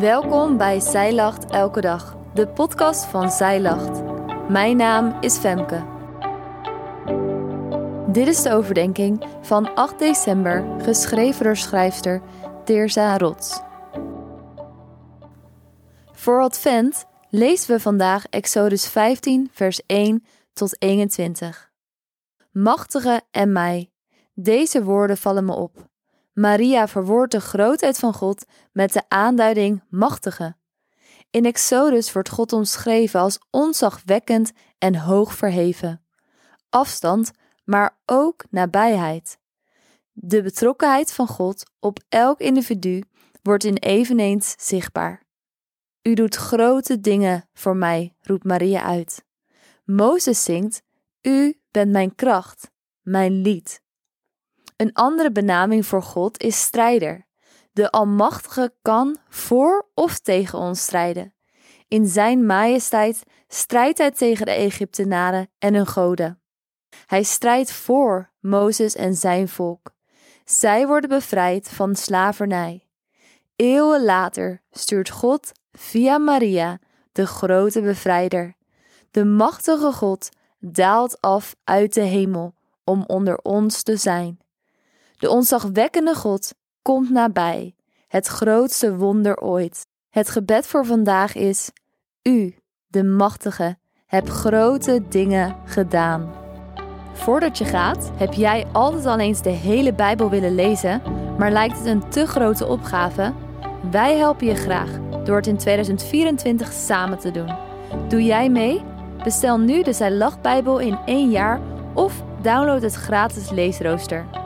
Welkom bij Zij Lacht Elke Dag, de podcast van Zij Lacht. Mijn naam is Femke. Dit is de overdenking van 8 december, geschreven door schrijfster Teerza Rots. Voor Advent lezen we vandaag Exodus 15, vers 1 tot 21. Machtige en mij, deze woorden vallen me op. Maria verwoordt de grootheid van God met de aanduiding machtige. In Exodus wordt God omschreven als onzagwekkend en hoog verheven. Afstand, maar ook nabijheid. De betrokkenheid van God op elk individu wordt in eveneens zichtbaar. U doet grote dingen voor mij, roept Maria uit. Mozes zingt: U bent mijn kracht, mijn lied. Een andere benaming voor God is strijder. De Almachtige kan voor of tegen ons strijden. In zijn majesteit strijdt hij tegen de Egyptenaren en hun goden. Hij strijdt voor Mozes en zijn volk. Zij worden bevrijd van slavernij. Eeuwen later stuurt God via Maria de grote bevrijder. De machtige God daalt af uit de hemel om onder ons te zijn. De onzagwekkende God komt nabij, het grootste wonder ooit. Het gebed voor vandaag is: U, de Machtige, hebt grote dingen gedaan. Voordat je gaat, heb jij altijd al eens de hele Bijbel willen lezen, maar lijkt het een te grote opgave? Wij helpen je graag door het in 2024 samen te doen. Doe jij mee? Bestel nu de Zij Lach Bijbel in één jaar of download het gratis leesrooster.